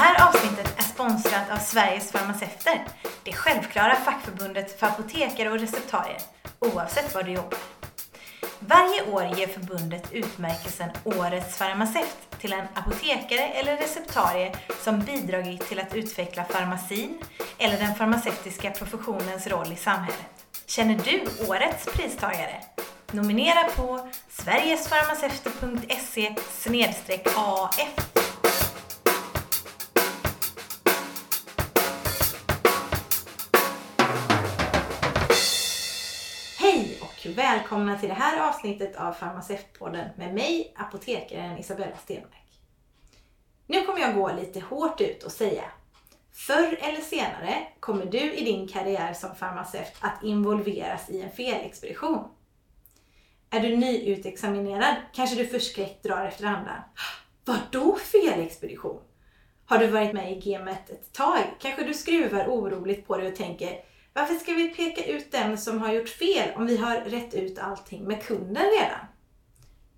här avsnittet är sponsrat av Sveriges farmaceuter, det självklara fackförbundet för apotekare och receptarier, oavsett var du jobbar. Varje år ger förbundet utmärkelsen Årets farmaceut till en apotekare eller receptarie som bidragit till att utveckla farmacin eller den farmaceutiska professionens roll i samhället. Känner du årets pristagare? Nominera på sverigesfarmaceuter.se AF. Välkomna till det här avsnittet av Farmaceutpodden med mig, apotekaren Isabella Stenmark. Nu kommer jag gå lite hårt ut och säga Förr eller senare kommer du i din karriär som farmaceut att involveras i en felexpedition. Är du nyutexaminerad kanske du förskräckt drar efter andan. Vadå felexpedition? Har du varit med i gamet ett tag kanske du skruvar oroligt på dig och tänker varför ska vi peka ut den som har gjort fel om vi har rätt ut allting med kunden redan?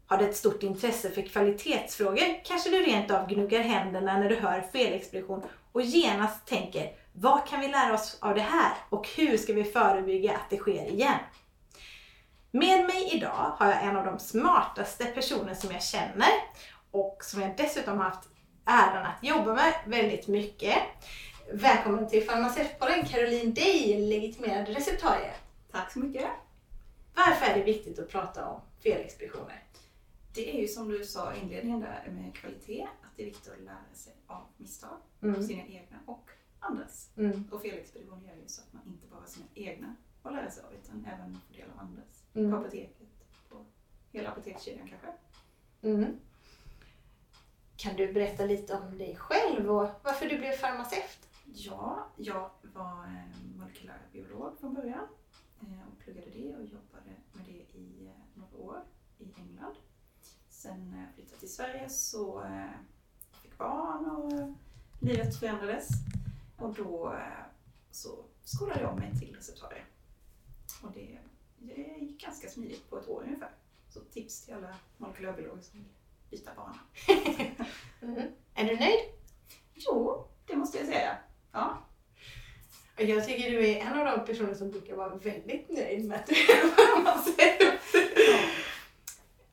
Har du ett stort intresse för kvalitetsfrågor kanske du rent av gnuggar händerna när du hör felexpedition och genast tänker vad kan vi lära oss av det här och hur ska vi förebygga att det sker igen? Med mig idag har jag en av de smartaste personer som jag känner och som jag dessutom har haft äran att jobba med väldigt mycket. Välkommen till Farmaceutpodden Caroline Day, legitimerad receptarie. Tack så mycket. Varför är det viktigt att prata om felexpeditioner? Det är ju som du sa i inledningen där med kvalitet, att det är viktigt att lära sig av misstag, Mm. sina egna och andras. Mm. Och felexpedition gör ju så att man inte bara har sina egna att lära sig av utan även får del av andras. Mm. På apoteket, på hela apotekskedjan kanske. Mm. Kan du berätta lite om dig själv och varför du blev farmaceut? Ja, jag var eh, molekylär biolog från början eh, och pluggade det och jobbade med det i eh, några år i England. Sen när jag flyttade till Sverige så fick barn och livet förändrades och då så skolade jag mig till receptarie. Och det, det gick ganska smidigt på ett år ungefär. Så tips till alla molekylärbiologer som vill byta bana. Mm. Är du nöjd? Jo, det måste jag säga. Ja, Jag tycker du är en av de personer som brukar vara väldigt nöjd med att du är.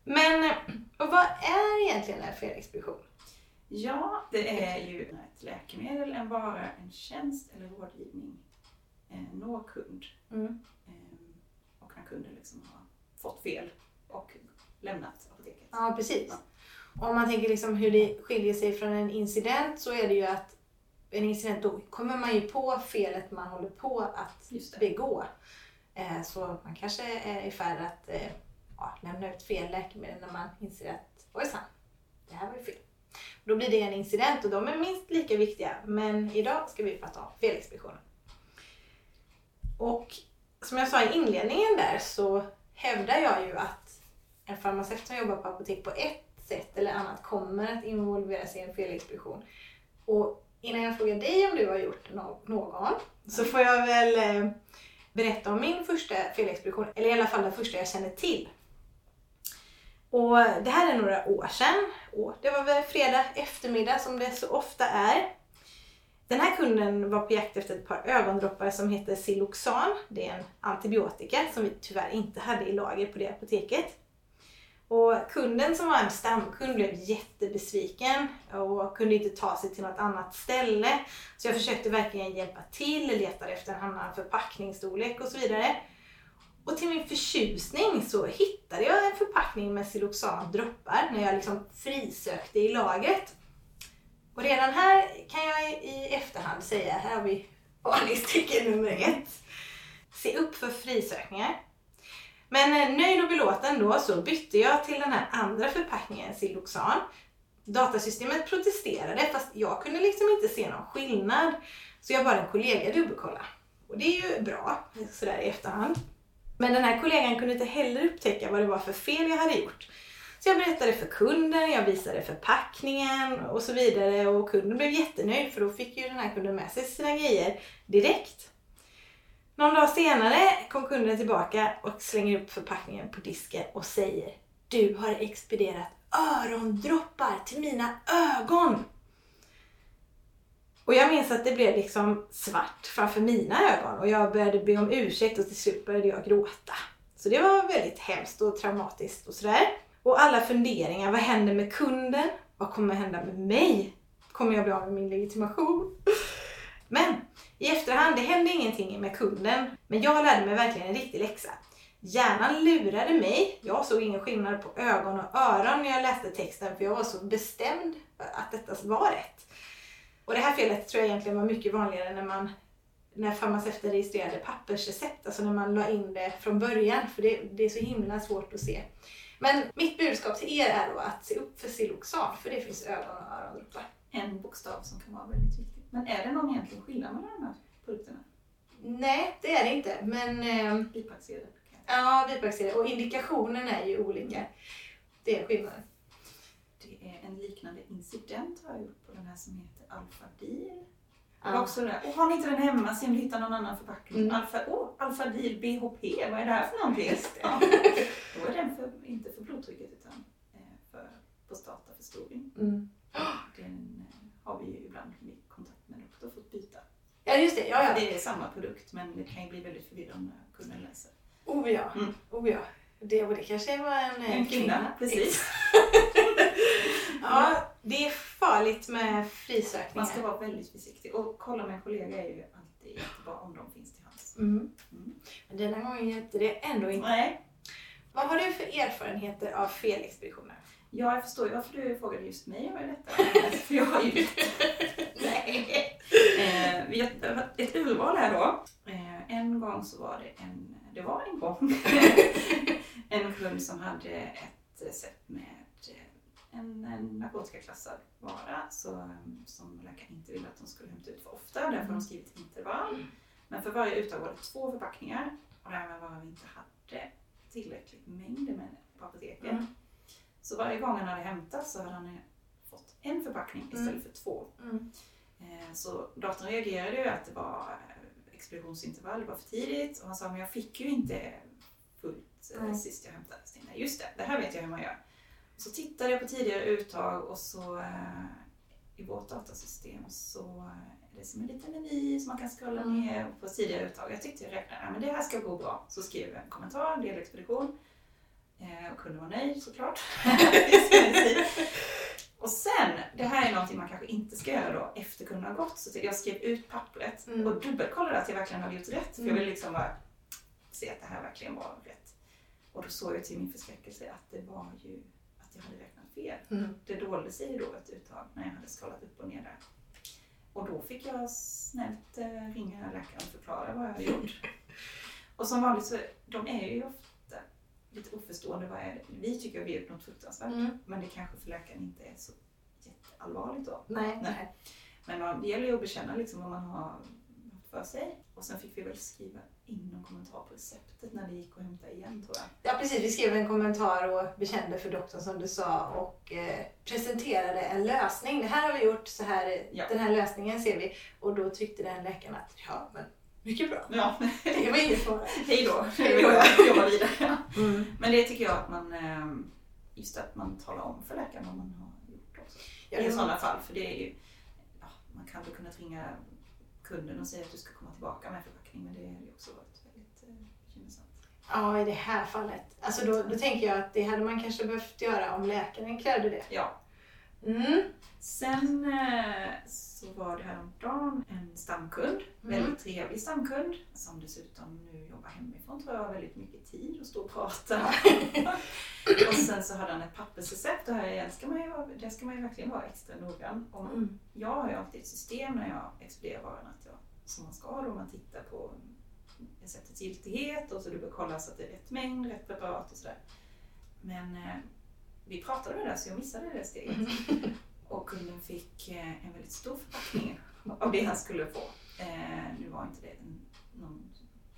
Men och vad är egentligen en felexpedition? Ja, det är ju ett läkemedel, en vara, en tjänst eller rådgivning eh, når kund. Mm. Eh, och när kunden liksom har fått fel och lämnat apoteket. Ja, precis. Om man tänker liksom hur det skiljer sig från en incident så är det ju att en incident då kommer man ju på felet man håller på att begå. Eh, Så man kanske är i färd att eh, ja, lämna ut fel läkemedel när man inser att ojsan, det här var ju fel. Då blir det en incident och de är minst lika viktiga. Men idag ska vi prata om felexpeditionen. Och som jag sa i inledningen där så hävdar jag ju att en farmaceut som jobbar på apotek på ett sätt eller annat kommer att involvera sig i en felexpedition. Och innan jag frågar dig om du har gjort någon så får jag väl eh, berätta om min första felexpedition, eller i alla fall den första jag känner till. Och det här är några år sedan. Och det var väl fredag eftermiddag som det så ofta är. Den här kunden var på jakt efter ett par ögondroppar som heter Siloxan. Det är en antibiotika som vi tyvärr inte hade i lager på det apoteket. Och kunden som var en stamkund blev jättebesviken och kunde inte ta sig till något annat ställe. Så jag försökte verkligen hjälpa till, letade efter en annan förpackningsstorlek och så vidare. Och till min förtjusning så hittade jag en förpackning med Siloxan droppar när jag liksom frisökte i lagret. Och redan här kan jag i efterhand säga, här har vi varningstecken nummer ett. Se upp för frisökningar. Men eh, nöjd och belåten då så bytte jag till den här andra förpackningen, Siloxan. Datasystemet protesterade fast jag kunde liksom inte se någon skillnad. Så jag bad en kollega dubbelkolla. Och det är ju bra, sådär i efterhand. Men den här kollegan kunde inte heller upptäcka vad det var för fel jag hade gjort. Så jag berättade för kunden, jag visade förpackningen och så vidare och kunden blev jättenöjd för då fick ju den här kunden med sig sina grejer direkt. Någon dag senare kom kunden tillbaka och slänger upp förpackningen på disken och säger Du har expedierat örondroppar till mina ögon! Och jag minns att det blev liksom svart framför mina ögon och jag började be om ursäkt och till slut började jag gråta. Så det var väldigt hemskt och traumatiskt och sådär. Och alla funderingar, vad händer med kunden? Vad kommer hända med mig? Kommer jag bli av med min legitimation? Men i efterhand, det hände ingenting med kunden. Men jag lärde mig verkligen en riktig läxa. Hjärnan lurade mig. Jag såg ingen skillnad på ögon och öron när jag läste texten för jag var så bestämd att detta var rätt. Och det här felet tror jag egentligen var mycket vanligare när man när farmaceuten registrerade pappersrecept, alltså när man la in det från början, för det, det är så himla svårt att se. Men mitt budskap till er är då att se upp för Siloxan, för det finns ögon och örondroppar. En bokstav som kan vara väldigt viktig. Men är det någon egentlig skillnad mellan de här produkterna? Nej, det är det inte, men... Eh, Bipacksedeln? ja, bipacksedel. Och indikationen är ju olika. Det är skillnaden. Det är en liknande incident har jag gjort på den här som heter Alfadil. Ja. också det. Och har ni inte den hemma, se om du hittar någon annan förpackning. Mm. Alfa, oh, Alfadil BHP, vad är det här för någonting? Ja. Då är den för, inte för blodtrycket utan eh, för prostataförstoring. Mm. Den eh, har vi ju ibland vid kontakt med doktor fått byta. Ja, just det. Ja, ja. Det är samma produkt men det kan ju bli väldigt förvirrande när kunden läser. Oh ja. Mm. Oh ja. Det, och det kanske var en, eh, En kvinna, precis. Ja, det är farligt med Man frisökningar. ska vara väldigt försiktig och kolla med en kollega är ju alltid jättebra om de finns till hands. Mm. Mm. Men denna gången hjälpte det ändå inte. Nej, Vad har du för erfarenheter av felexpeditioner? Ja, jag förstår ju varför du frågade just mig om detta. För jag har ju Nej. Eh, vi har ett urval här då. Eh, en gång så var det en, det var en gång, en kund som hade ett recept med eh, en, en narkotikaklassad vara så, som läkaren inte ville att de skulle hämta ut för ofta. Därför har de skrivit intervall. Men för varje uttag var det två förpackningar och även var vi inte hade tillräckligt mängd med på apoteket. Mm. Så varje gång han hade hämtat så hade han fått en förpackning istället Mm. för två. Mm. Eh, Så datorn reagerade ju att det var eh, expeditionsintervall, det var för tidigt och han sa men jag fick ju inte fullt eh, Nej. sist jag hämtade. Så tänkte just det, det här vet jag hur man gör. Så tittade jag på tidigare uttag och så eh, i vårt datasystem så eh, är det som en liten meny som man kan scrolla Mm. ner på tidigare uttag. Jag tyckte jag räknade, men det här ska gå bra. Så skrev jag en kommentar, delexpedition. Eh, och kunde vara nöjd såklart. och sen, det här är någonting man kanske inte ska göra då efter kunden har gått. Så jag skrev ut pappret Mm. och dubbelkollade att jag verkligen hade gjort rätt. För jag Mm. ville liksom bara se att det här verkligen var rätt. Och då såg jag till min förskräckelse att det var ju att jag hade räknat fel. Mm. Det dolde sig då ett uttag när jag hade skalat upp och ner där. Och då fick jag snällt eh, ringa läkaren och förklara vad jag hade gjort. Och som vanligt så, de är ju ofta lite oförstående. Vad är det? Vi tycker att vi har gjort något fruktansvärt. Mm. Men det kanske för läkaren inte är så jätteallvarligt då. Nej. Nej. Men man, det gäller ju att bekänna liksom vad man har haft för sig. Och sen fick vi väl skriva in någon kommentar på receptet när det gick att hämta igen tror jag. Ja precis, vi skrev en kommentar och bekände för doktorn som du sa och eh, presenterade en lösning. Det här har vi gjort, så här, Ja. den här lösningen ser vi. Och då tyckte den läkaren att ja men mycket bra. Ja, Det var inget fara. hej då. Hej då. Jag jobbar vidare. Mm. Men det tycker jag att man, ehm, just att man talar om för läkaren vad man har gjort också. Ja, I sådana fall, för det är ju, ja, man kan väl kunna ringa kunden och säga att du ska komma tillbaka med förpackning, men det har ju också varit väldigt eh, bekymmersamt. Ja, i det här fallet. Alltså då, då tänker jag att det hade man kanske behövt göra om läkaren krävde det. Ja. Mm. Sen eh, så var det häromdagen en stamkund, Mm. väldigt trevlig stamkund, som dessutom nu jobbar hemifrån tror jag, har väldigt mycket tid att stå och prata. och sen så hade han ett pappersrecept och här ska man ju, vara- där ska man ju verkligen vara extra noggrann. Och Mm. Jag har ju alltid ett system när jag expedierar varan att jag, som man ska då, man tittar på receptets giltighet och så du bör kolla så att det är rätt mängd, rätt preparat och sådär. Men eh, vi pratade med det så jag missade det steget. Och kunden fick eh, en väldigt stor förpackning av det han skulle få. Eh, nu var inte det någon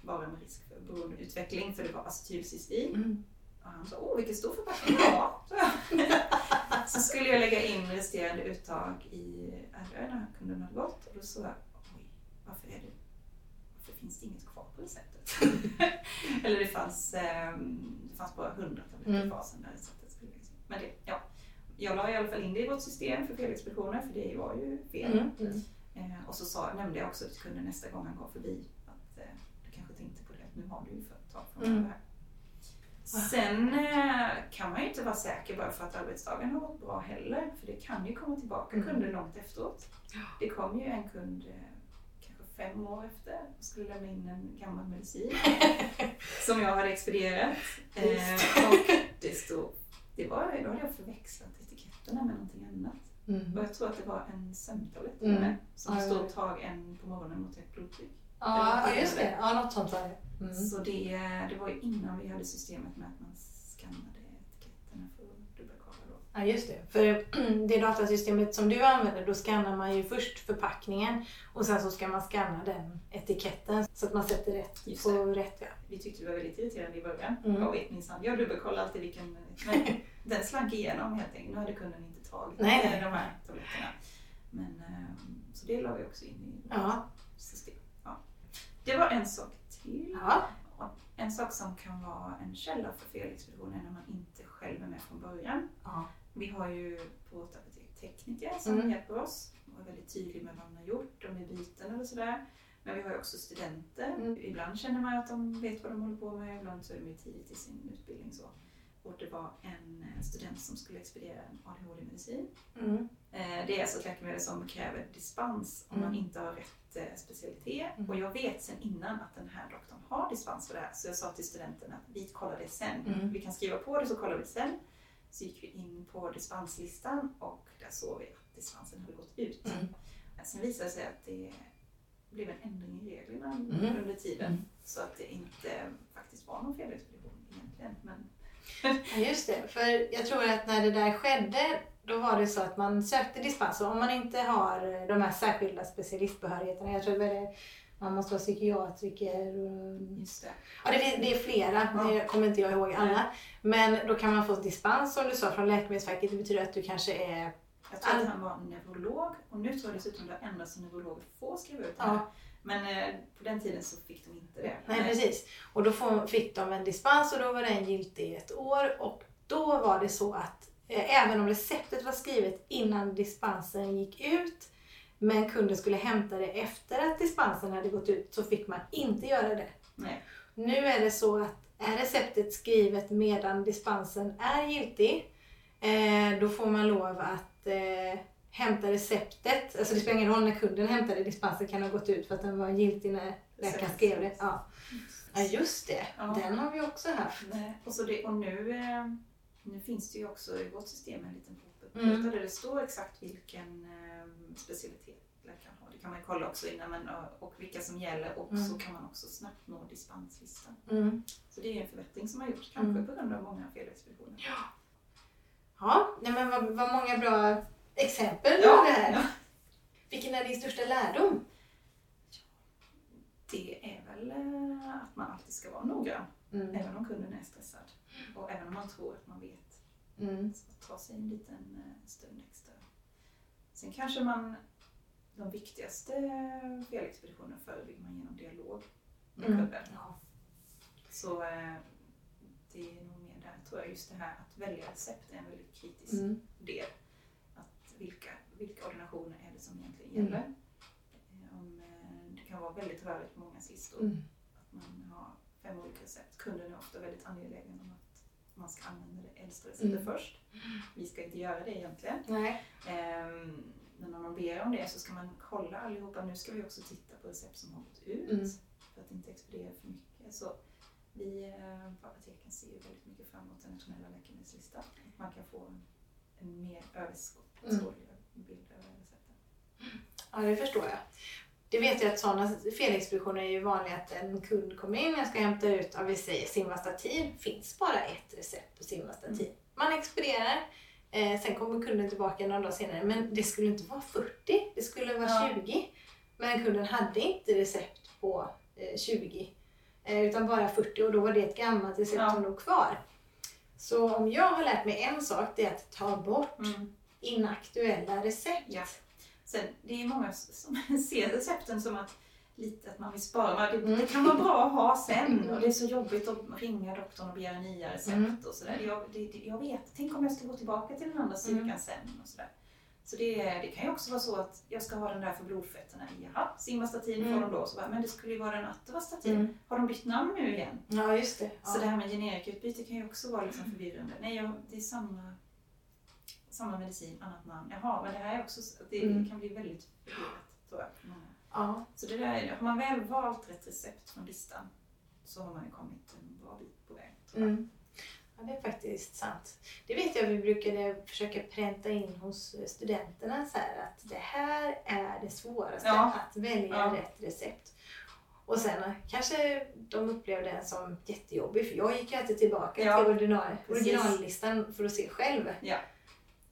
vara med risk för beroendeutveckling för det var acetylcystein. Mm. Och han sa, åh vilken stor förpackning. Sa jag. Så skulle jag lägga in resterande uttag i RÖ när kunden hade gått och då sa jag, oj, varför är det, varför finns det inget kvar på receptet? Eller det fanns, ehm, det fanns bara 100 tabletter Mm. kvar sen när receptet skulle läggas in. Men det, ja. Jag la i alla fall in det i vårt system för felexpeditioner för det var ju fel. Mm. Mm. Eh, och så sa, nämnde jag också till kunden nästa gång han kom förbi att eh, du kanske tänkte på det, att nu har du ju företag från Mm. det här. Sen eh, kan man ju inte vara säker bara för att arbetsdagen har varit bra heller. För det kan ju komma tillbaka Mm. kunder långt efteråt. Det kom ju en kund eh, kanske fem år efter och skulle lämna in en gammal medicin som jag hade expedierat. Eh, och det stod, det var, då hade jag förväxlat etiketterna med någonting annat. Mm. Och jag tror att det var en sömntablett Mm. med, som Ja, ja. tag en på morgonen mot högt blodtryck. Ja, ja, just det. Ja, något sånt var det. Mm. Så det, det var ju innan vi hade systemet med att man skannade etiketterna för att dubbelkolla då. Ja, just det. För det datasystemet som du använder, då skannar man ju först förpackningen och sen så ska man skanna den etiketten så att man sätter rätt Just på det. rätt. Ja. Vi tyckte det var väldigt irriterande i början. Mm. Jag vet minsann, jag dubbelkollar alltid vilken... Men den slank igenom helt enkelt. Nu hade kunden inte tagit Nej, eh, nej. de här tabletterna. Men, ehm, så det la vi också in i vårt Ja. system. Ja. Det var en sak till. Ja. Och En sak som kan vara en källa för felexpedition är när man inte själv är med från början. Ja. Vi har ju på vårt apotek tekniker som Mm. hjälper oss och är väldigt tydliga med vad de har gjort, det är byten eller sådär. Men vi har ju också studenter. Mm. Ibland känner man att de vet vad de håller på med, ibland så är de ju tidigt i sin utbildning. Så. Och det var en eh, student som skulle expediera en ADHD-medicin. Mm. Eh, Det är alltså ett läkemedel som kräver dispens om man Mm. inte har rätt specialitet. Mm. Och jag vet sen innan att den här doktorn har dispens för det här. Så jag sa till studenten att vi kollar det sen. Mm. Vi kan skriva på det så kollar vi det sen. Så gick vi in på dispenslistan och där såg vi att dispensen hade gått ut. Mm. Sen visade det sig att det blev en ändring i reglerna Mm. under tiden. Mm. Så att det inte faktiskt var någon felexpedition egentligen. Men just det. För jag tror att när det där skedde, då var det så att man sökte dispens. Om man inte har de här särskilda specialistbehörigheterna, jag tror det man måste vara psykiatriker och just det. Ja, det, är- det är flera, Ja. det kommer inte jag ihåg alla. Men då kan man få dispens som du sa från Läkemedelsverket. Det betyder att du kanske är... Jag tror att han var neurolog och nu tror jag dessutom det har ändrats så neurologer får skriva ut det Ja. här. Men eh, på den tiden så fick de inte det. Nej, precis. Och då fick de en dispens och då var den giltig i ett år. Och då var det så att eh, även om receptet var skrivet innan dispensen gick ut men kunden skulle hämta det efter att dispensen hade gått ut så fick man inte göra det. Nej. Nu är det så att är receptet skrivet medan dispensen är giltig, eh, då får man lov att eh, hämta receptet. Alltså det spelar ingen roll när kunden hämtade dispensen kan ha gått ut för att den var giltig när läkaren skrev det. Ja. ja, just det. Ja. Den har vi också haft. Och, så det, och nu, eh, nu finns det ju också i vårt system en liten pop-up Mm. där det står exakt vilken eh, specialitet läkaren har. Det kan man ju kolla också innan men, och, vilka som gäller och Mm. så kan man också snabbt nå dispenslistan. Mm. Så det är en förbättring som har gjorts, kanske Mm. på grund av många felexpeditioner. Ja, nej men vad, vad många bra exempel Ja, hade här. ja. Vilken är din största lärdom? Det är väl eh, att man alltid ska vara noggrann. Mm. Även om kunden är stressad. Och även om man tror att man vet. Mm. Så ta sig en liten eh, stund extra. Sen kanske man, de viktigaste felexpeditionerna förebygger man genom dialog med Mm. kunden. Ja. Så eh, det är nog mer där, tror jag, just det här att välja recept är en väldigt kritisk Mm. del. Att vilka, vilka ordinationer är det som egentligen Mm. gäller? Eh, Om, det kan vara väldigt rörigt på många listor. Mm. Att man har fem olika recept. Kunden är ofta väldigt angelägen om att man ska använda det äldsta receptet Mm. först. Vi ska inte göra det egentligen. Nej. Ehm, men om man ber om det så ska man kolla allihopa. Nu ska vi också titta på recept som har gått ut Mm. för att inte expediera för mycket. Så vi eh, på apoteken ser ju väldigt mycket fram emot den nationella läkemedelslistan. Man kan få en, en mer överskådlig Mm. bild över recepten. Ja, det förstår jag. Det vet jag att sådana felexpeditioner är ju vanliga att en kund kommer in, jag ska hämta ut, ja, vi säger Simvastatin, finns bara ett recept på Simvastatin. Man expedierar, eh, sen kommer kunden tillbaka några dagar senare, men det skulle inte vara 40, det skulle vara Ja. 20. Men kunden hade inte recept på eh, 20, eh, utan bara 40 och då var det ett gammalt recept Ja. som låg kvar. Så om jag har lärt mig en sak, det är att ta bort inaktuella recept. Ja. Sen, det är många som ser recepten som att lite att man vill spara. Det, det Mm. kan vara bra att ha sen och det är så jobbigt att ringa doktorn och begära nya recept Mm. och sådär. Jag, det, det, jag vet, tänk om jag ska gå tillbaka till den andra styrkan Mm. sen och sådär. Så det, det kan ju också vara så att jag ska ha den där för blodfetterna. Jaha, simvastatin Mm. får de då. Så bara, men det skulle ju vara en atovastatin. Mm. Har de bytt namn nu igen? Ja, just det. Så det Ja. här med generikautbyte kan ju också vara liksom förvirrande. Nej, jag, det är samma, samma medicin, annat namn. Jaha, men det här är också, så- det Mm. kan bli väldigt förvirrat tror jag. många. Ja. Så det där, är- har man väl valt rätt recept från listan så har man ju kommit en bra bit på väg. tror. Mm. ja, det är faktiskt sant. Det vet jag vi brukade försöka pränta in hos studenterna så här att det här är det svåraste, Ja. att välja Ja. rätt recept. Och sen kanske de upplevde den som jättejobbig för jag gick ju alltid tillbaka Ja, till original, originallistan för att se själv. Ja.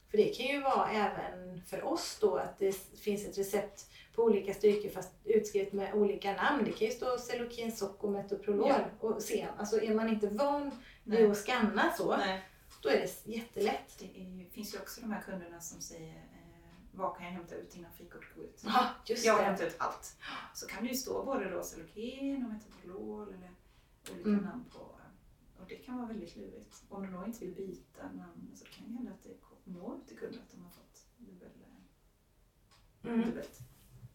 För det kan ju vara även för oss då att det finns ett recept på olika styrkor fast utskrivet med olika namn. Det kan ju stå Celokin, Soco, Metoprolol. Ja. Och se, alltså är man inte van vid att scanna så, Nej. då är det jättelätt. Det är finns ju också de här kunderna som säger eh, vad kan jag hämta ut innan frikort går ut? Ja, just Jag vill det. hämta ut allt. Så kan det ju stå både då Celoken och Metoprolol eller olika Mm. namn på. Och det kan vara väldigt lurigt. Om de då inte vill byta namn så det kan ju hända att det når ut till kunden att de har fått dubbel, Mm. dubbelt.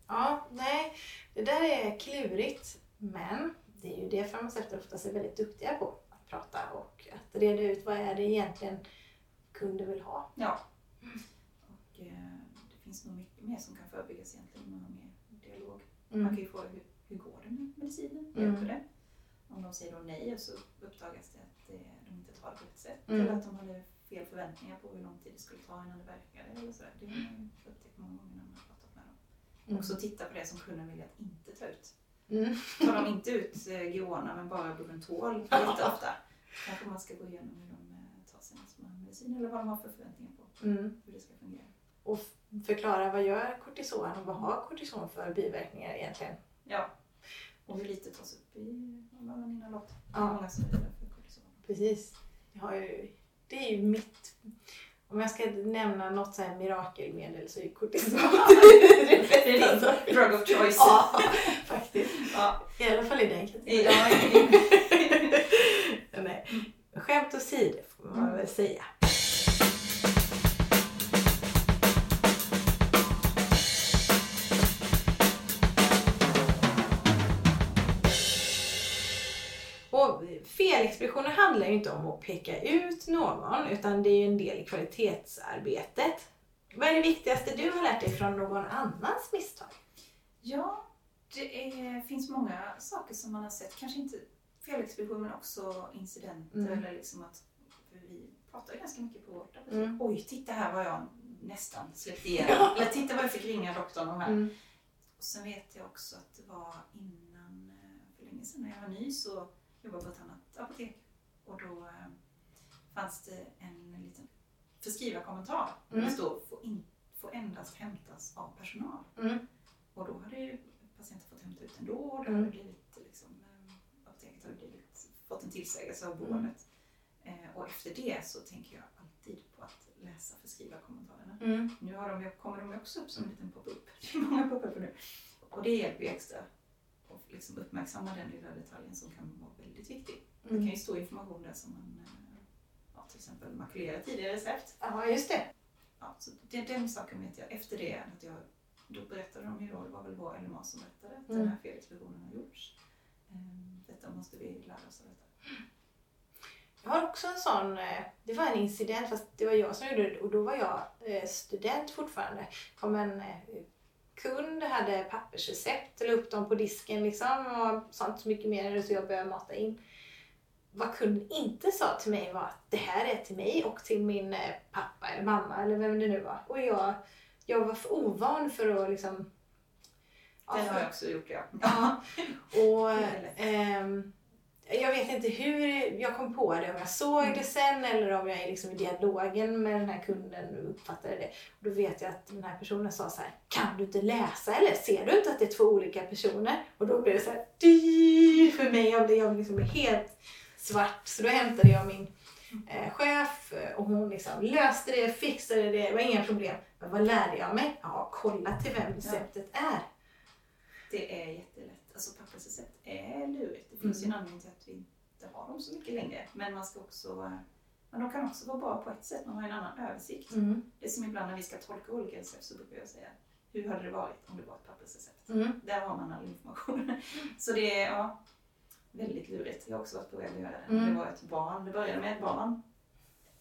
Ja, nej, det där är klurigt. Men det är ju det farmaceuter oftast är väldigt duktiga på. Att prata och att reda ut vad är det egentligen kunder vill ha. Ja. Och eh, det finns nog mycket mer som kan förebyggas egentligen om man har mer dialog. Man Mm. kan ju fråga hur, hur går det med medicinen? Mm. Hjälper det? Om de säger då nej och så uppdagas det att det, de inte tar det på rätt sätt. Mm. Eller att de hade fel förväntningar på hur lång tid det skulle ta innan det verkade. Eller så. Det har ju upptäckt många gånger när man har pratat med dem. Mm. Och så titta på det som kunden vill att inte ta ut. Mm. Tar de inte ut eh, Giona men bara Bucentol jätteofta. Kanske man ska gå igenom hur de eh, tar sina små mediciner eller vad de har för förväntningar på Mm. hur det ska fungera. Och förklara vad gör kortison och vad har kortison för biverkningar egentligen? Ja. Och hur lite tas upp i? Det är Ja. många som är för kortison. Precis. Jag har ju, det är ju mitt... Om jag ska nämna något så här mirakelmedel så är kortison det är din drug of choice. Ja, faktiskt. Ja. I alla fall i den kategorin. Ja, Nej. Skämt åsido får man väl säga. Handlar ju inte om att peka ut någon utan det är ju en del i kvalitetsarbetet. Vad är det viktigaste du har lärt dig från någon annans misstag? ja, det är, finns många saker som man har sett. Kanske inte felexpedition men också incidenter. Mm. Eller liksom att, vi pratar ganska mycket på vårt. Mm. Oj, titta här vad jag nästan släppte igenom. Eller titta vad jag fick ringa doktorn om här. Mm. Och sen vet jag också att det var innan, eh, för länge sedan när jag var ny så jobbade jag på ett annat apotek. Och då eh, fanns det en liten förskrivarkommentar. Mm. Det stod får, in, får endast hämtas av personal. Mm. Och då hade ju patienten fått hämta ut ändå. Och det Mm. hade blivit liksom, eh, apoteket hade blivit, fått en tillsägelse av boendet. Eh, och efter det så tänker jag alltid på att läsa förskrivarkommentarerna. Mm. Nu har de, kommer de också upp som en liten pop-up. Det är många pop-up nu. Och det hjälper ju extra att liksom uppmärksamma den lilla detaljen som kan vara väldigt viktig. Det kan Mm. ju stå information där som man eh, ja, till exempel makulerar tidigare recept. Ja, just det. Ja, så det, den saken vet jag. Efter det, att jag, då berättade de ju då, det var väl vår LMA som berättade att Mm. den här felexpeditionen har gjorts. Ehm, Detta måste vi lära oss av detta. Jag har också en sån, eh, det var en incident fast det var jag som gjorde det och då var jag eh, student fortfarande. kom en eh, kund, hade pappersrecept, la upp dem på disken liksom och sånt så mycket mer så jag började mata in. Vad kunden inte sa till mig var att det här är till mig och till min eh, pappa eller mamma eller vem det nu var. Och jag, jag var för ovan för att liksom... ja, Den har jag också gjort, ja. Ja, och ehm, jag vet inte hur jag kom på det, om jag såg det sen eller om jag är liksom i dialogen med den här kunden och uppfattade det. Då vet jag att den här personen sa så här, kan du inte läsa eller ser du inte att det är två olika personer? Och då blev det så här, för mig, jag blev, jag liksom helt svart. Så då hämtade jag min eh, chef eh, och hon liksom löste det, fixade det, det var inga problem. Men vad lärde jag mig? Ja, kolla till vem receptet är. Det är jättelätt. Alltså pappersrecept är lurigt. Det finns ju Mm. en anledning till att vi inte har dem så mycket längre. Men man ska också, eh, Men de kan också vara bra på ett sätt, man har en annan översikt. Mm. Det är som ibland när vi ska tolka olika recept så brukar jag säga hur hade det varit om det var ett pappersrecept? Mm. Där har man all information. Så det är ja, väldigt lurigt. Jag har också varit på väg att göra det. Mm. Det var ett barn, det började med ett barn.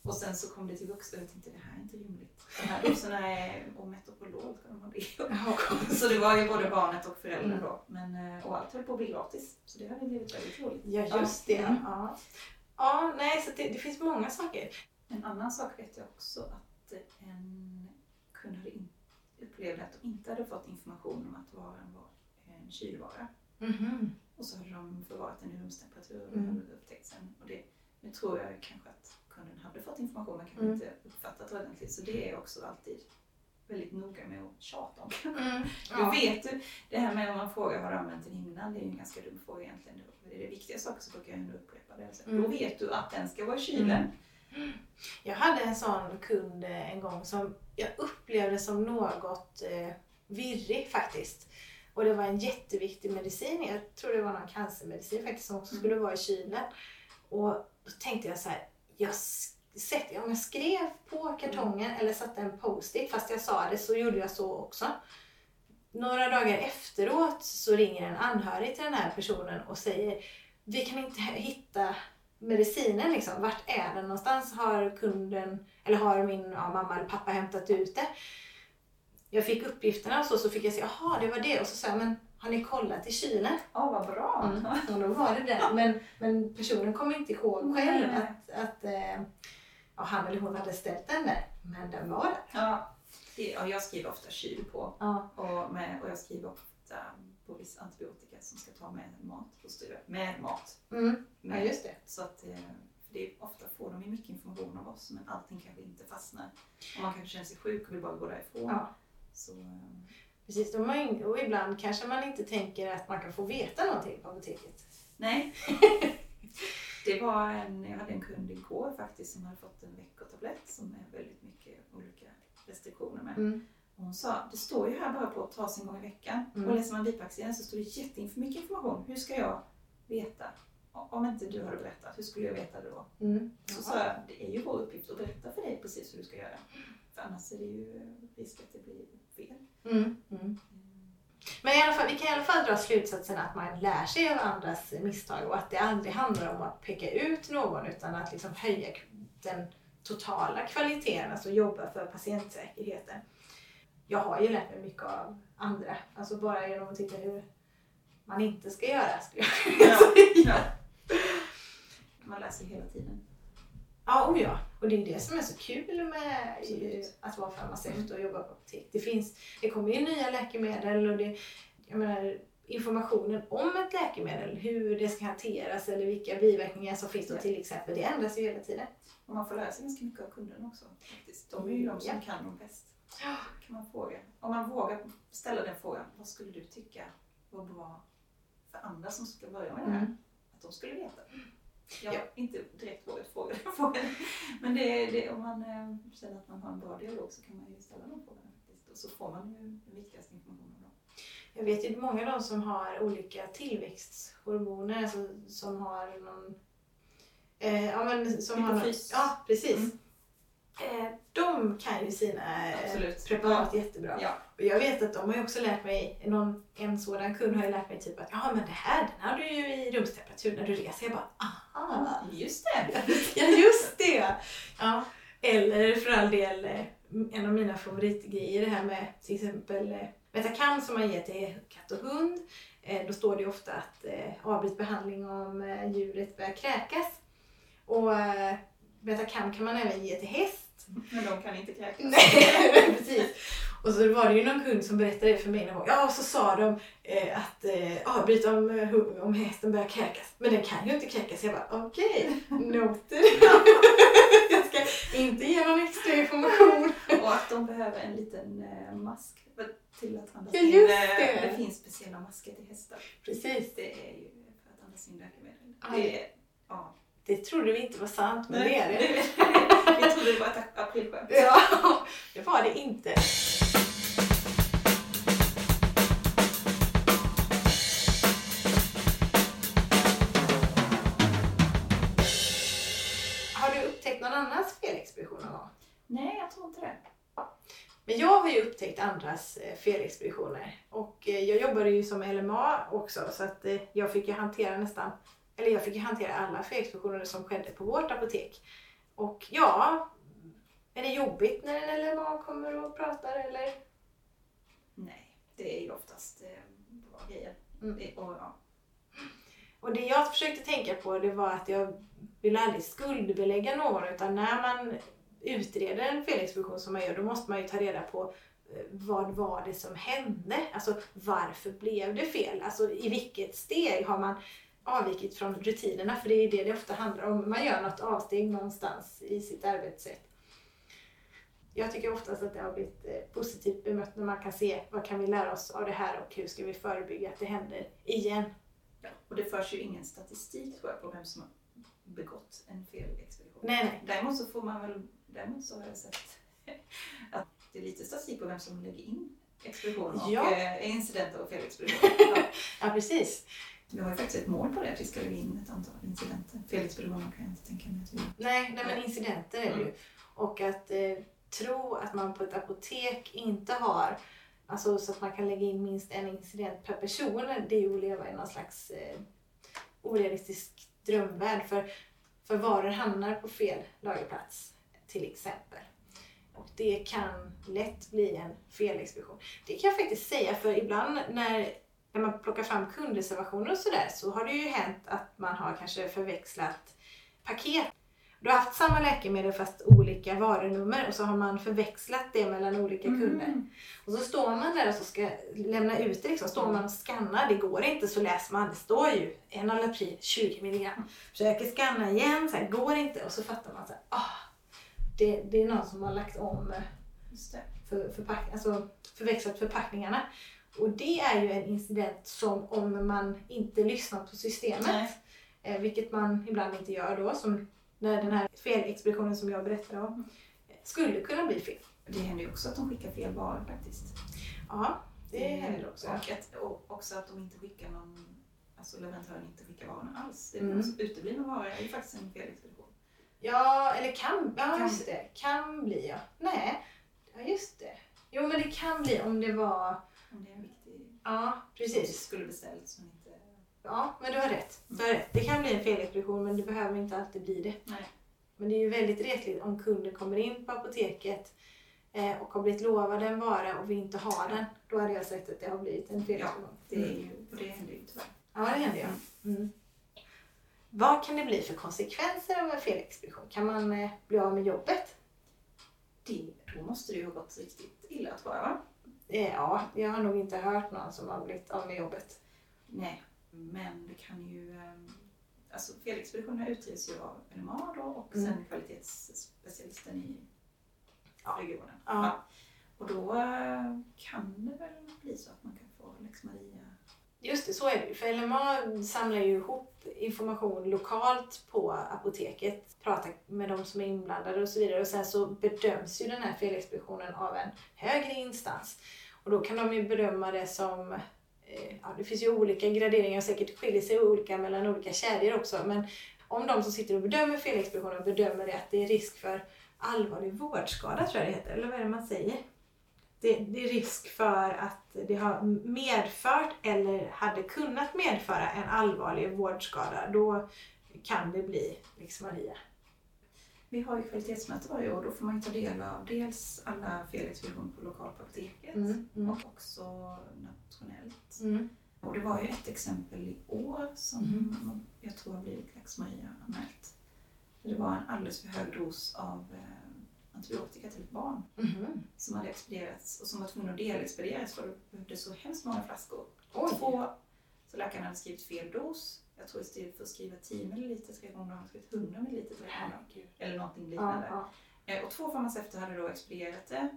Och sen så kom det till vuxna och jag tänkte det här är inte rimligt. De här vuxna är ometropolol, ska de ha det? Ja. Så det var ju både barnet och föräldern då. Men, eh, och allt höll på att bli gratis. Så det hade blivit väldigt roligt. Ja, just det. Mm. Ja, ja nej, så det, det finns många saker. En annan sak vet jag också att en kund hade upplevde att de inte hade fått information om att varan var en kylvara. Mhm. Och så hade de förvarat den i rumstemperatur och Mm. upptäckt sen. Och det, nu tror jag kanske att kunden hade fått information men kanske Mm. inte uppfattat ordentligt. Så det är också alltid väldigt noga med att tjata om. Mm. Ja. vet du? Det här med om man frågar har du använt den innan? Det är ju en ganska dum fråga egentligen. Det är det viktiga saker så brukar jag ändå upprepa det. Så Mm. Då vet du att den ska vara i kylen. Jag hade en sån kund eh, en gång som jag upplevde som något eh, virrig faktiskt. Och det var en jätteviktig medicin. Jag tror det var någon cancermedicin faktiskt som också Mm. skulle vara i kylen. Och då tänkte jag så här, jag sätter, om jag skrev på kartongen eller satte en post-it, fast jag sa det så gjorde jag så också. Några dagar efteråt så ringer en anhörig till den här personen och säger vi kan inte hitta medicinen liksom. Vart är den någonstans? Har kunden, eller har min ja, mamma eller pappa hämtat ut det? Jag fick uppgifterna och så, så fick jag se, jaha det var det. Och så sa jag, men har ni kollat i kylen? Ja, vad bra! Mm. Och då var det det. Men, men personen kommer inte ihåg själv Nej. att, att eh, ja, han eller hon hade ställt den där. Men den var där. Ja, ja, jag skriver ofta kyl på. Ja. Och, med, och jag skriver ofta på viss antibiotika som ska ta med mat. Jag med mat. Mm. ja, Med. just det. Så att eh, för det är, ofta får de ju mycket information av oss men allting kanske inte fastnar. Och man kanske känner sig sjuk och vill bara gå därifrån. Ja. Så, eh, Precis, har ing- och ibland kanske man inte tänker att man kan få veta någonting på apoteket. nej. det var en, jag hade en kund igår faktiskt som hade fått en veckotablett som är väldigt mycket olika restriktioner med. Mm. Och hon sa, det står ju här bara på att tas en gång i veckan. Mm. Och läser man bipacksedeln så står det jättemycket information. Hur ska jag veta? Om inte du hade berättat, hur skulle jag veta det då? Mm. Så sa jag, det är ju vår uppgift att berätta för dig precis hur du ska göra. För annars är det ju risk att det blir fel. Mm. Mm. Men i alla fall, vi kan i alla fall dra slutsatsen att man lär sig av andras misstag och att det aldrig handlar om att peka ut någon utan att liksom höja den totala kvaliteten, alltså jobba för patientsäkerheten. Jag har ju lärt mig mycket av andra, alltså bara genom att titta hur man inte ska göra. Skulle jag Ja, säga. ja. Man läser hela tiden. Ja, oh ja. Och det är det som är så kul med Absolut. att vara farmaceut och jobba på apotek. Det, finns, det kommer ju nya läkemedel och det, jag menar, informationen om ett läkemedel, hur det ska hanteras eller vilka biverkningar som finns då till exempel, det ändras ju hela tiden. Och man får lära sig ganska mycket av kunderna också. Faktiskt. De är ju de som Ja. kan dem bäst. Kan man fråga. Om man vågar ställa den frågan, vad skulle du tycka var bra för andra som ska börja med det här? Mm. Att de skulle veta. Jag Ja. har inte direkt vågat fråga den frågan. Men det, det, om man eh, känner att man har en bra dialog så kan man ju ställa de frågorna. Faktiskt. Och så får man ju den viktigaste informationen. Då. Jag vet ju många av dem som har olika tillväxthormoner alltså, som har någon... Eh, ja, men som har någon, Hypofys. Ja, precis. Mm. Eh, de kan ju sina eh, Absolut. preparat jättebra. Ja. Och jag vet att de har ju också lärt mig, någon, en sådan kund har ju lärt mig typ att ja men det här den har du ju i rumstemperatur när du reser. Jag bara aha, Just det! ja just det! Ja. Eller för all del eh, en av mina favoritgrejer det här med till exempel Metacam som man ger till katt och hund. Då står det ju ofta att avbryt behandling om djuret börjar kräkas. Och Metacam kan man även ge till häst. Men de kan inte kräkas. Nej, precis. Och så var det ju någon kund som berättade det för mig någon gång. Ja, så sa de eh, att eh, avbryta om, eh, om hästen börjar kräkas. Men den kan ju inte kräkas. Jag bara, okej, noted. jag ska inte ge någon extra information. Och att de behöver en liten eh, mask till att andas Ja, just Eh, det. det finns speciella masker till hästar. Precis. Det är ju för att andas in läkemedel. Det är, ja. Det trodde vi inte var sant, men det är det. vi trodde det var ett aprilskämt. Ja, det var det inte. Har du upptäckt någon annans felexpedition någon gång? Nej, jag tror inte det. Men jag har ju upptäckt andras eh, felexpeditioner och eh, jag jobbade ju som LMA också så att eh, jag fick ju hantera nästan eller jag fick ju hantera alla felexpeditioner som skedde på vårt apotek. Och ja, är det jobbigt när en LMA kommer och pratar eller? Nej, det är ju oftast eh, bra grejer. Mm. Och, ja. Och det jag försökte tänka på det var att jag vill aldrig skuldbelägga någon utan när man utreder en felexpedition som man gör då måste man ju ta reda på eh, vad var det som hände? Alltså varför blev det fel? Alltså i vilket steg har man avvikit från rutinerna? För det är det det ofta handlar om. Man gör något avsteg någonstans i sitt arbetssätt. Jag tycker oftast att det har blivit eh, positivt bemött när man kan se vad kan vi lära oss av det här och hur ska vi förebygga att det händer igen. Ja. Och det förs ju ingen statistik tror jag på vem som har begått en felexpedition. Nej, nej. Däremot så får man väl, däremot så har jag sett att det är lite statistik på vem som lägger in expedition och Ja. eh, incidenter och felexpeditioner. Ja. Ja, precis. Vi har ju faktiskt ett mål på det, att vi ska lägga in ett antal incidenter. Felexpeditioner kan jag inte tänka mig att vi. Nej, nej men incidenter är det ju. Mm. Och att eh, tro att man på ett apotek inte har, alltså så att man kan lägga in minst en incident per person, det är ju att leva i någon slags eh, orealistisk drömvärld. För, för varor hamnar på fel lagerplats till exempel. Och det kan lätt bli en felexpedition. Det kan jag faktiskt säga för ibland när, när man plockar fram kundreservationer och sådär så har det ju hänt att man har kanske förväxlat paket. Du har haft samma läkemedel fast olika varunummer och så har man förväxlat det mellan olika kunder. Mm. Och så står man där och så ska lämna ut det liksom. Står man och skannar, det går inte så läser man. Det står ju en Alaprin 20 mg. Försöker skanna igen, så här, går inte. Och så fattar man så här, ah, det, det är någon som har lagt om Just det. för, förpack, alltså förväxlat förpackningarna. Och det är ju en incident som om man inte lyssnar på systemet, Nej. eh, vilket man ibland inte gör då, som när den här felexpeditionen som jag berättade om, eh, skulle kunna bli fel. Det händer ju också att de skickar fel varor faktiskt. Ja, det händer också. Och, att, och också att de inte skickar någon, alltså leverantören inte skickar varorna alls. Det är Mm. uteblivna varor är ju faktiskt en felexpedition. Ja, eller kan, ja Kan just det. Kan bli ja. Nej, ja just det. Jo men det kan bli om det var, Om det är en viktig ja som precis. skulle beställts men inte... Ja men du har rätt. Du har rätt. Det kan bli en felexpedition men det behöver inte alltid bli det. Nej. Men det är ju väldigt retligt om kunden kommer in på apoteket eh, och har blivit lovad en vara och vi inte har den. Då hade jag sett att det har blivit en felexpedition. Det är ju, och det händer ju tyvärr. Ja, det händer ju. Mm. Vad kan det bli för konsekvenser av en felexpedition? Kan man eh, bli av med jobbet? Det, då måste det ju ha gått riktigt illa tror jag va? Eh, ja, jag har nog inte hört någon som har blivit av med jobbet. Nej, men det kan ju... ehm, Alltså felexpeditionerna utreds ju av NMA då och Mm. sen kvalitetsspecialisten i Ja. regionen. Ja. Och då eh, kan det väl bli så att man kan få lex Maria. Just det, så är det ju. För LMA samlar ju ihop information lokalt på apoteket, pratar med de som är inblandade och så vidare. Och sen så bedöms ju den här felexpeditionen av en högre instans. Och då kan de ju bedöma det som, eh, ja det finns ju olika graderingar och säkert skiljer sig olika mellan olika kedjor också. Men om de som sitter och bedömer felexpeditionen bedömer det att det är risk för allvarlig vårdskada tror jag det heter, eller vad är det man säger? Det, det är risk för att det har medfört eller hade kunnat medföra en allvarlig vårdskada. Då kan det bli liksom lex Maria. Vi har ju kvalitetsmöte varje år. Då får man ju ta del av dels alla på lokalt på apoteket Mm, mm, och också nationellt. mm. Och det var ju ett exempel i år som Mhm. jag tror har blivit lex Maria anmält. Det var en alldeles för hög dos av eh, antibiotika till ett barn Mhm. som hade expedierats och som var tvungen att delexpedieras för det behövde så hemskt många flaskor. Oj. Två, så läkaren hade skrivit fel dos. Jag tror istället för att skriva 10 ml tre gånger har han skrivit 100 ml tre gånger. Eller någonting Ja, liknande. ja. Eh, Och två farmaceuter hade då expedierat det,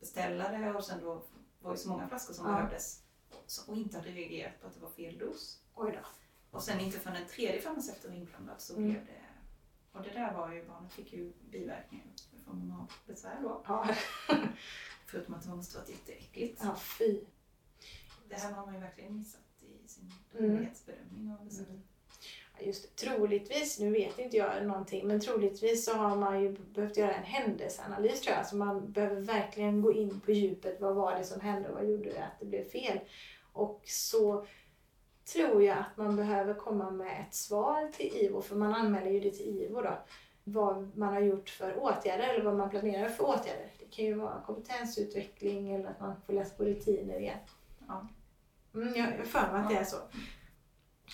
beställa det och sen då var det så många flaskor som Ja. behövdes. Och inte hade reagerat på att det var fel dos. Oj då. Och sen inte förrän en tredje farmaceut var inblandad så Mm. blev det... Och det där var ju, barnet fick ju biverkningar i form av besvär då. Ja, Förutom att det måste varit jätteäckligt. ja fy. Det här har man ju verkligen missat sin Mm. av besöket. Mm. just troligtvis, nu vet inte jag någonting, men troligtvis så har man ju behövt göra en händelseanalys tror jag. Så man behöver verkligen gå in på djupet. Vad var det som hände och vad gjorde det att det blev fel? Och så tror jag att man behöver komma med ett svar till IVO, för man anmäler ju det till IVO då. Vad man har gjort för åtgärder eller vad man planerar för åtgärder. Det kan ju vara kompetensutveckling eller att man får läsa på rutiner igen. Ja. Mm, jag har för mig att det är så.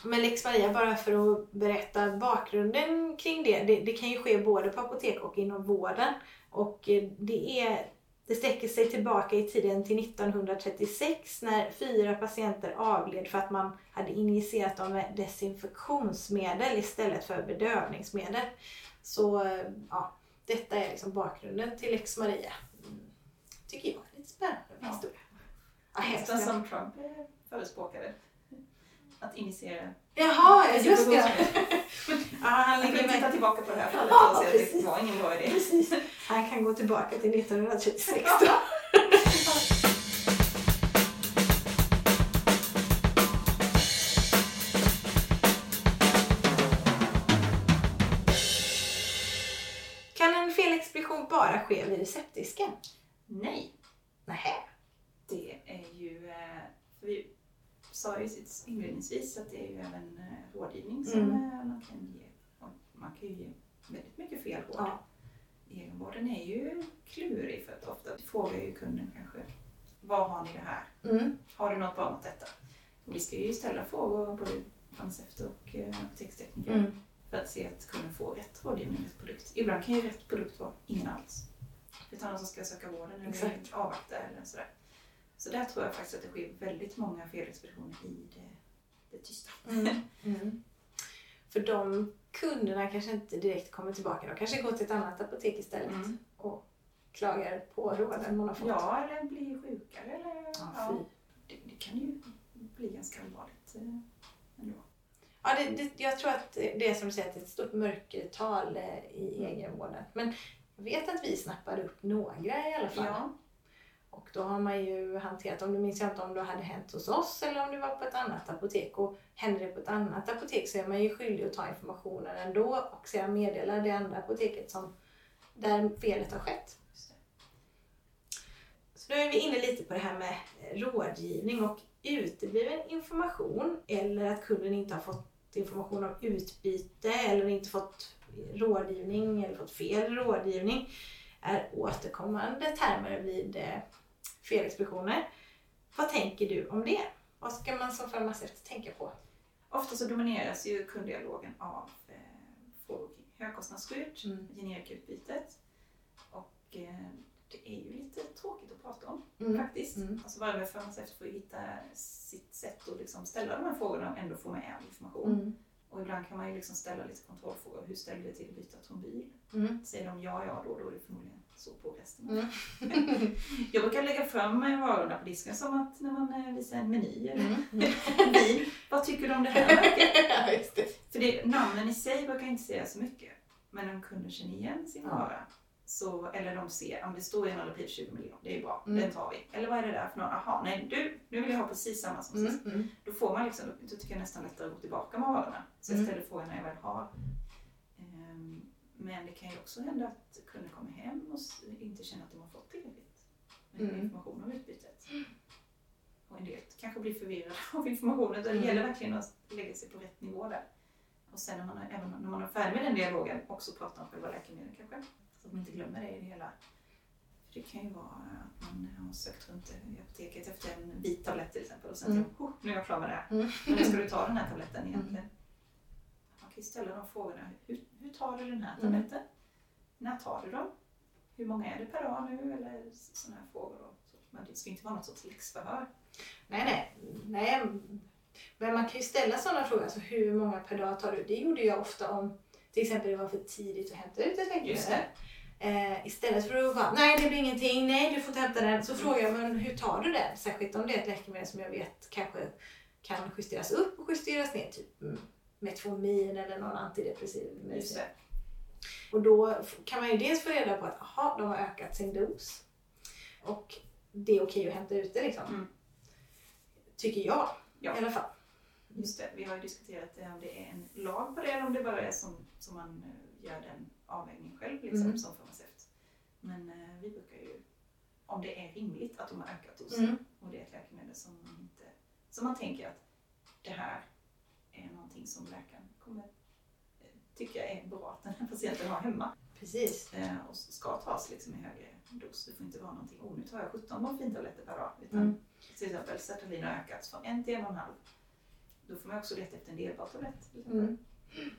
Men Lex Maria, bara för att berätta bakgrunden kring det. Det, det kan ju ske både på apotek och inom vården. Och eh, det, är, det sträcker sig tillbaka i tiden till 1936 när fyra patienter avled för att man hade injicerat dem med desinfektionsmedel istället för bedövningsmedel. Så eh, ja, detta är liksom bakgrunden till Lex Maria. Mm, tycker jag är lite spännande Ja. historia. Ja, Nästan som Trump förespråkade. Att initiera. Jaha, just det. Ja, han ligger kan titta med. tillbaka på det här fallet Ja, och se att det var ingen bra idé. Precis. Han kan gå tillbaka till 1936 då. Kan en felexpedition bara ske vid receptdisken? Nej, Nähä. det är ju... eh, För vi sa ju sitt inledningsvis att det är ju även eh, rådgivning som Mm. eh, man kan ge. Och man kan ju ge väldigt mycket fel råd. Ja. Egenvården är ju klurig för att ofta frågar ju kunden kanske vad har ni det här? Mm. Har du något bra mot detta? Och vi ska ju ställa frågor både farmaceuter och eh, apotekstekniker Mm. för att se att kunden får rätt rådgivning, rätt produkt. Ibland kan ju rätt produkt vara ingen alls. Utan någon som ska söka vården eller Exakt. avvakta eller sådär. Så där tror jag faktiskt att det sker väldigt många felexpeditioner i det, det tysta. Mm. Mm. För de kunderna kanske inte direkt kommer tillbaka. De kanske går till ett annat apotek istället Mm. och klagar på råden man har fått. Ja, eller blir sjukare eller... Ja, Ja, det, det kan ju bli ganska allvarligt eh, ändå. Ja, det, det, jag tror att det är som du säger, att det är ett stort mörkertal eh, i Mm. egenvården. Men jag vet att vi snappade upp några i alla fall. Ja, och då har man ju hanterat, om du minns jag inte om det hade hänt hos oss eller om det var på ett annat apotek. Och händer det på ett annat apotek så är man ju skyldig att ta informationen ändå och sedan meddela det andra apoteket som, där felet har skett. Så nu är vi inne lite på det här med rådgivning och utebliven information eller att kunden inte har fått information om utbyte eller inte fått rådgivning eller fått fel rådgivning är återkommande termer vid eh, felexpeditioner. Vad tänker du om det? Vad ska man som farmaceut tänka på? Ofta så domineras ju kunddialogen av eh, högkostnadsskydd, Mm. generikutbytet och eh, det är ju lite tråkigt att prata om Mm. faktiskt. Mm. Alltså varje farmaceut får hitta sitt sätt att liksom ställa de här frågorna och ändå få med all information. Mm. Och ibland kan man ju liksom ställa lite kontrollfrågor. Hur ställer du dig till att byta trombyl? Mm. Säger de ja, ja, då, då är det förmodligen så på resten. Mm. Jag brukar lägga fram varorna på disken som att när man eh, visar en meny eller Mm. bil. Vad tycker du om det här märket? ja. För det, namnen i sig brukar inte säga så mycket. Men om kunden känner igen sin Ja. vara, så, eller de ser om det står en Alapil 20 miljoner, det är bra, Mm. den tar vi. Eller vad är det där för någon? Jaha, nej du, nu vill jag ha precis samma som sist. Mm. Mm. Då får man liksom, då tycker jag nästan lättare att gå tillbaka med varorna. Så jag Mm. ställer frågan när jag väl har. Ehm, Men det kan ju också hända att kunden kommer hem och inte känner att de har fått tillräckligt Mm. information om utbytet. Och en del kanske blir förvirrade av informationen. Så det Mm. gäller verkligen att lägga sig på rätt nivå där. Och sen när man, är, även när man är färdig med den dialogen också prata om själva läkemedlet kanske. Så att man inte glömmer det i det hela. För det kan ju vara att man har sökt runt i apoteket efter en vit tablett till exempel och sen Mm. tänker oh, nu är jag klar med det här. Mm. Men när ska du ta den här tabletten egentligen? Man kan ju ställa de frågorna. Hur, hur tar du den här Mm. tabletten? När tar du dem? Hur många är det per dag nu? Eller sådana här frågor. Då. Så, men det ska inte vara något sorts läxförhör. Nej, nej, nej. Men man kan ju ställa sådana frågor. Alltså hur många per dag tar du? Det gjorde jag ofta om till exempel det var för tidigt att hämta ut ett läkemedel. Eh, istället för att bara, nej det blir ingenting, nej du får inte hämta den. Så frågar jag, men hur tar du den? Särskilt om det är ett läkemedel som jag vet kanske kan justeras upp och justeras ner. Typ mm, Metformin eller någon antidepressiv Just medicin. Och då kan man ju dels få reda på att aha, de har ökat sin dos. Och det är okej att hämta ut det liksom. Mm. Tycker jag Ja. i alla fall. Just det, vi har ju diskuterat det, om det är en lag på det eller om det bara är som, som man eh, gör den avvägningen själv liksom, Mm. som farmaceut. Men eh, vi brukar ju, om det är rimligt att de har ökat dosen Mm. och det är ett läkemedel som man inte, som man tänker att det här är någonting som läkaren eh, tycka är bra att den här patienten har hemma Precis. eh, och ska tas liksom i högre dos. Det får inte vara någonting, oh nu tar jag 17 morfintabletter per dag. Utan Mm. till exempel sertralin har ökat från en till en och en halv. Då får man också leta efter en delbar tablett. till exempel. Mm.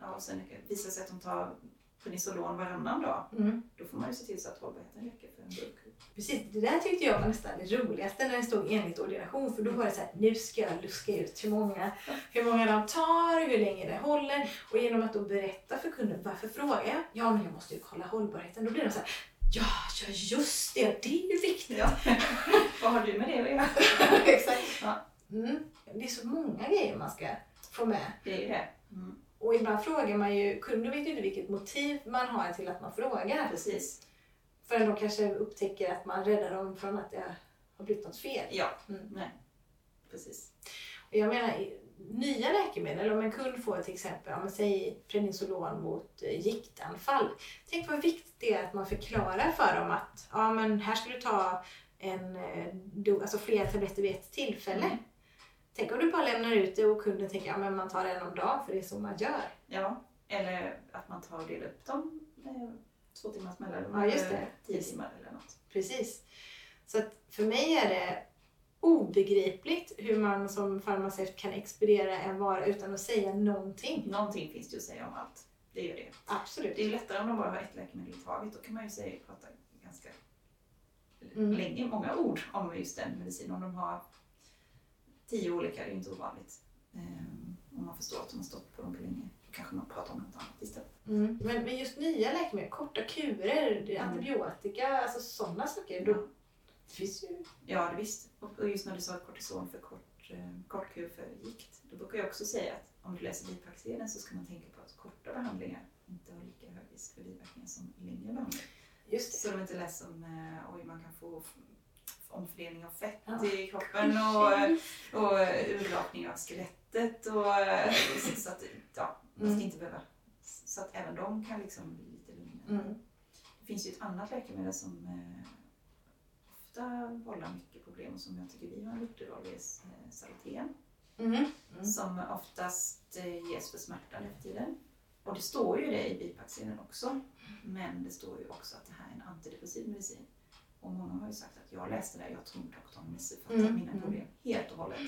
Ja, och sen visar det sig att de tar Prednisolon varannan dag. Mm. Då får man ju se till så att hållbarheten räcker för en burk. Precis, det där tyckte jag var nästan det roligaste när det stod enligt ordination. För då var det så här, nu ska jag luska ut hur många, hur många de tar, hur länge det håller. Och genom att då berätta för kunden, varför frågar jag? Ja, men jag måste ju kolla hållbarheten. Då blir de så här, ja, ja just det, det är ju viktigt. Ja. Vad har du med det att göra? Exakt. Ja. Mm. Det är så många grejer man ska få med. Det är ju det. Mm. Och ibland frågar man ju, kunder vet ju inte vilket motiv man har till att man frågar. Precis. Förrän de kanske upptäcker att man räddar dem från att det har blivit något fel. Ja, Mm. nej. Precis. Och jag menar, nya läkemedel, om en kund får till exempel, om säg Prednisolon mot eh, giktanfall. Tänk vad viktigt det är att man förklarar för dem att ja, men här ska du ta en, eh, alltså flera tabletter vid ett tillfälle. Mm. Tänk om du bara lämnar ut det och kunden tänker att ja, men man tar en om dagen för det är så man gör. Ja, eller att man tar och delar upp dem med två timmars mellanrum. Ja, just det. Tio timmar eller något. Precis. Så att för mig är det obegripligt hur man som farmaceut kan expediera en vara utan att säga någonting. Någonting finns det ju att säga om allt. Det gör det. Absolut. Det är lättare om de bara har ett läkemedel i taget. Då kan man ju säga, prata ganska Mm. länge, många ord om just den medicinen. Om de har tio olika, det är inte ovanligt. Ehm, om man förstår att de har stått på dem på länge. Då kanske man pratar om något annat istället. Mm. Men, men just nya läkemedel, korta kurer, det Mm. antibiotika, alltså sådana saker. Då, det finns ju... Ja, det visst. Och och just när du sa kortison för kort, eh, kort kur för gikt. Då brukar jag också säga att om du läser bipacksedeln så ska man tänka på att korta behandlingar inte har lika hög risk för biverkningar som längre behandlingar. Just Så de inte läser om eh, oj, man kan få omfördelning av fett Ja. i kroppen och, och urlakning av skelettet. Och, så, så att ja, man ska Mm. inte behöva... Så att även de kan liksom bli lite lugnare. Mm. Det finns ju ett annat läkemedel som eh, ofta vållar mycket problem och som jag tycker vi har en viktig roll i eh, Salten. Mm. Mm. Som oftast eh, ges för smärta nu för tiden. Och det står ju det i bipacksedeln också. Men det står ju också att det här är en antidepressiv medicin. Och många har ju sagt att jag läste det, jag tror doktorn missuppfattat Mm, mina mm. problem helt och hållet.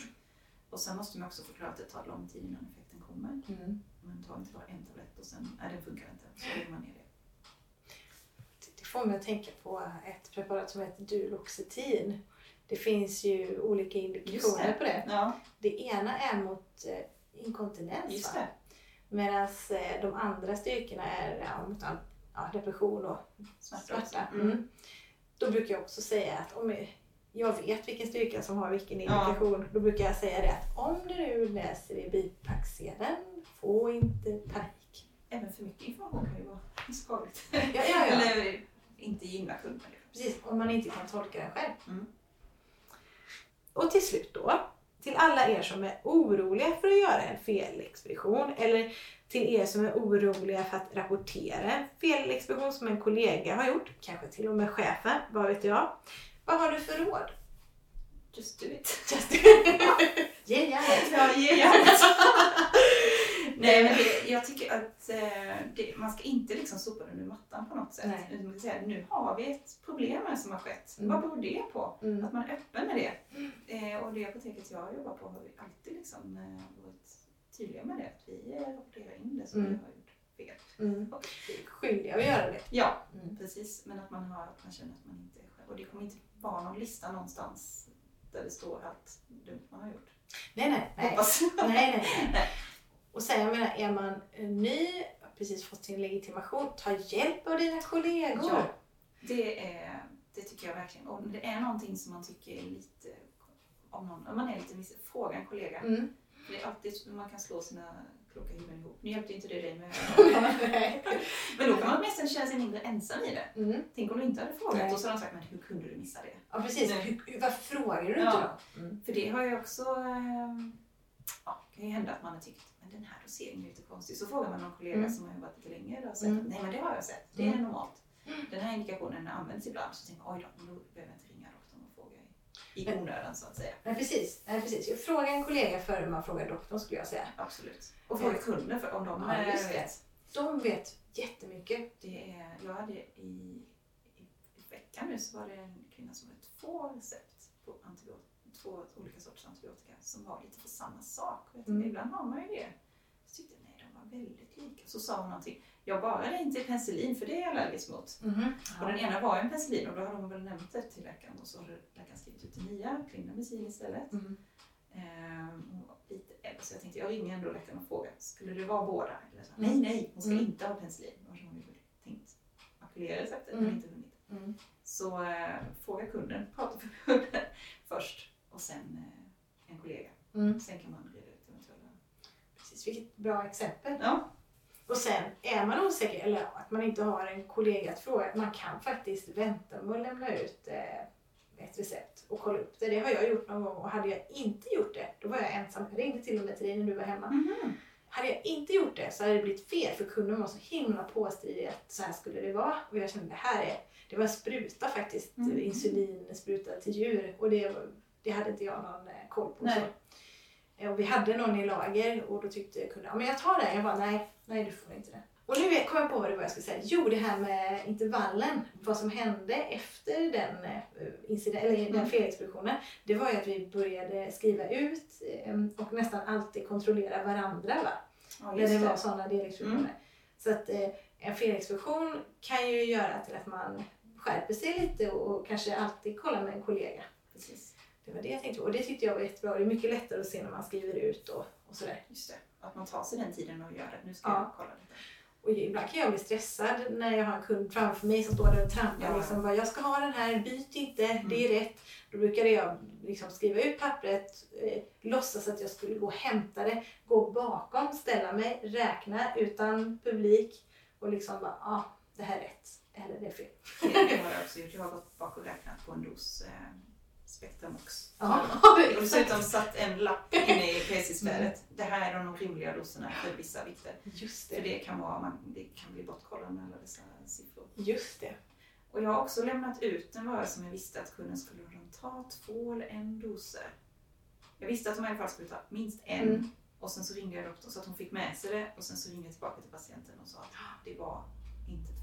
Och sen måste man också förklara att det tar lång tid innan effekten kommer. Mm. Men ta inte bara en tablett och sen, nej det funkar inte, så lägger man ner det. Det får mig att tänka på ett preparat som heter Duloxetin. Det finns ju olika indikationer det. på det. Ja, Det ena är mot eh, inkontinens. Medan eh, de andra styrkorna är ja, mot all, ja, depression och Smärta smärta. Mm. Då brukar jag också säga att om jag vet vilken styrka som har vilken Ja. indikation, då brukar jag säga det att om du nu läser i bipacksedeln, få inte panik. Även för mycket information kan ju vara skadligt. Ja, ja, ja. Eller inte gynna kunden. Precis, om man inte kan tolka den själv. Mm. Och till slut då, till alla er som är oroliga för att göra en felexpedition eller till er som är oroliga för att rapportera en felexpedition som en kollega har gjort, kanske till och med chefen, vad vet jag. Vad har du för råd? Just do it. Just Ge järnet! Ja, ge järnet. Nej, men det, jag tycker att eh, det, man ska inte liksom sopa det under mattan på något sätt. Nej. Utan man ska säga, nu har vi ett problem här som har skett. Mm. Vad beror det på? Mm. Att man är öppen med det. Eh, och det apoteket jag jobbar på har vi alltid liksom, eh, varit tydliga med det. Att vi eh, rapporterar in det som Mm. vi har gjort fel. Mm. Och, Vi är skyldiga att göra det. ja, Mm. precis. Men att man, har, att man känner att man inte är själv. Och det kommer inte vara någon lista någonstans där det står allt dumt man har gjort. Nej, nej, nej. Nej, nej, nej. Och sen jag menar, är man ny, har precis fått sin legitimation, ta hjälp av dina kollegor. Ja, det, är, det tycker jag verkligen. Om det är någonting som man tycker är lite, om, någon, om man är lite miss, fråga en kollega. Mm. Det är alltid så man kan slå sina kloka huvuden ihop. Nu hjälpte inte det dig med. Men då kan man åtminstone känna sig mindre ensam i det. Mm. Tänk om du inte hade frågat Nej. och så hade de sagt, men hur kunde du missa det? Ja, precis. Nej. Hur, hur, vad frågar du inte Ja. då? Mm. För det har jag också, eh, ja, det kan ju hända att man har tyckt men den här doseringen är lite konstig. Så frågar man någon kollega Mm. som har jobbat lite längre och sagt Mm. nej men det har jag sett, det är Mm. normalt. Den här indikationen används ibland så tänker jag oj då, men då behöver jag inte ringa doktorn och fråga i, onödan så att säga. Nej, precis. Nej, precis. Fråga en kollega före man frågar doktorn skulle jag säga. Absolut. Och fråga kunden för om de Ja, eh, just det. vet. De vet jättemycket. Det är, jag hade i, i, i veckan nu så var det en kvinna som hade två recept på antibiotika, två olika sorters antibiotika som var lite för samma sak. Och jag tänkte, Mm. ibland har man ju det. Så tyckte jag, nej väldigt lika. Så sa hon någonting, jag bara inte penicillin för det är jag allergisk mot. Och den ena var en penicillin och då hade hon väl nämnt det till läkaren och så hade läkaren skrivit ut det nya, klinomycin istället. Mm. Ehm, hon var lite äldre så jag tänkte jag ringer ändå läkaren och frågar, skulle det vara båda? Eller så, Mm. Nej, nej, hon ska Mm. inte ha penicillin. Hade hon ju tänkt makulera receptet Mm. men inte hunnit. Mm. Så eh, fråga kunden, prata med kunden först och sen eh, en kollega. Mm. Sen kan man. Precis, vilket bra exempel. Ja, Och sen är man osäker eller att man inte har en kollega att fråga, man kan faktiskt vänta med att lämna ut eh, ett recept och kolla upp det. Det har jag gjort någon gång och hade jag inte gjort det, då var jag ensam. Jag ringde till och med till dig när du var hemma. Mhm. Hade jag inte gjort det så hade det blivit fel för kunden var så himla påstridig att så här skulle det vara. Och jag kände det här är, det var en spruta faktiskt, Mm. insulinspruta till djur och det, det hade inte jag någon eh, koll på. Nej. Så. Eh, Och vi hade någon i lager och då tyckte kunden, ja men jag tar den. Jag bara, nej, nej du får inte det. Och nu kom jag på vad det var jag skulle säga. Jo, det här med intervallen. Vad som hände efter den, eh, incident, eller den Mm. felexpeditionen. Det var ju att vi började skriva ut eh, och nästan alltid kontrollera varandra. Va? Ja, när just det var det. sådana delexpeditioner. Så att en felexpedition kan ju göra till att man skärper sig lite och kanske alltid kollar med en kollega. Precis. Det var det jag tänkte på. Och det tyckte jag var jättebra. Det är mycket lättare att se när man skriver ut och, och sådär. Just det. Att man tar sig den tiden och gör det. Nu ska Ja. jag kolla detta. Och ibland kan jag bli stressad när jag har en kund framför mig som står där och trampar. Ja. Liksom, bara, jag ska ha den här, byt inte, det är rätt. Då brukade jag liksom skriva ut pappret, eh, låtsas att jag skulle gå och hämta det, gå bakom, ställa mig, räkna utan publik och liksom bara, ja, ah, det här är rätt eller det är fel. Det har jag också gjort. Jag har gått bak och räknat på en dos eh, Spectramox. Ja, Och dessutom satt en lapp inne i PC-spädet. Det här är de rimliga doserna för vissa vikter. Just För det. det kan, vara, man, det kan bli bortkollat med alla dessa siffror. Just det. Och jag har också lämnat ut en vara som jag visste att kunden skulle ta två eller en doser. Jag visste att de i alla fall skulle ta minst en. Mm. Och sen så ringde jag doktorn så att hon fick med sig det. Och sen så ringde jag tillbaka till patienten och sa att "Ah, det var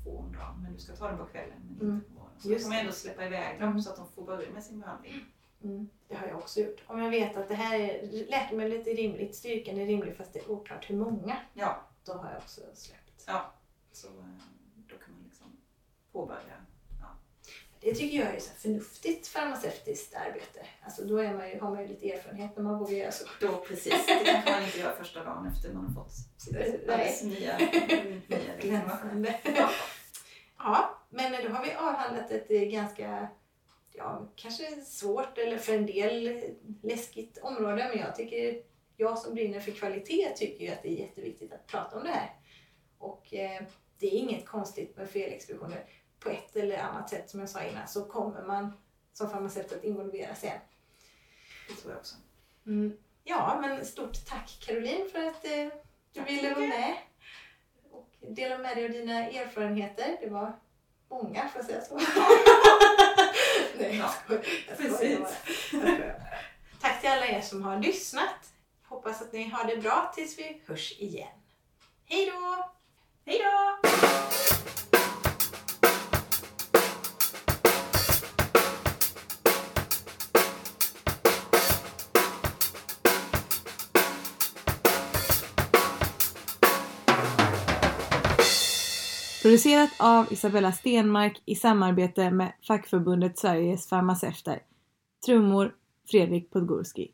två om dagen, men du ska ta den på kvällen men Mm. inte på morgonen. Så Just kan man ändå släppa iväg dem Mm. så att de får börja med sin behandling. Mm, det har jag också gjort. Om jag vet att det här är, läkemedlet är rimligt, styrkan är rimlig fast det är oklart hur många, Ja, då har jag också släppt. så eh, då kan man liksom påbörja. Det tycker jag är så förnuftigt farmaceutiskt arbete. Alltså då är man ju, har man ju lite erfarenhet när man vågar göra så. Då precis, det kanske man inte gör första dagen efter man har fått sitt alldeles nya, nya. Ja. Men då har vi avhandlat ett eh, ganska, ja kanske svårt eller för en del läskigt område. Men jag tycker, jag som brinner för kvalitet tycker ju att det är jätteviktigt att prata om det här. Och eh, det är inget konstigt med felexpeditioner. På ett eller annat sätt som jag sa innan så kommer man som farmaceut att involveras igen. Det tror jag också. Mm. Ja, men stort tack Caroline för att eh, du Tack ville vara med dela med dig av dina erfarenheter. Det var många, får jag säga så? Nej, Ja. Jag skojar precis. Jag. Tack till alla er som har lyssnat. Hoppas att ni har det bra tills vi hörs igen. Hej då! Hej då! Producerat av Isabella Stenmark i samarbete med fackförbundet Sveriges farmaceuter. Trummor Fredrik Podgorski.